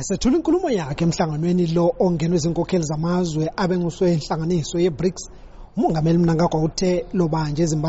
esethula inkulumo yakhe emhlanganweni lo ongenwe izinkokheli zamazwe abenguswe inhlanganiso ye-BRICS. Umongameli Mnangagwa uthe lo banje eZimbabwe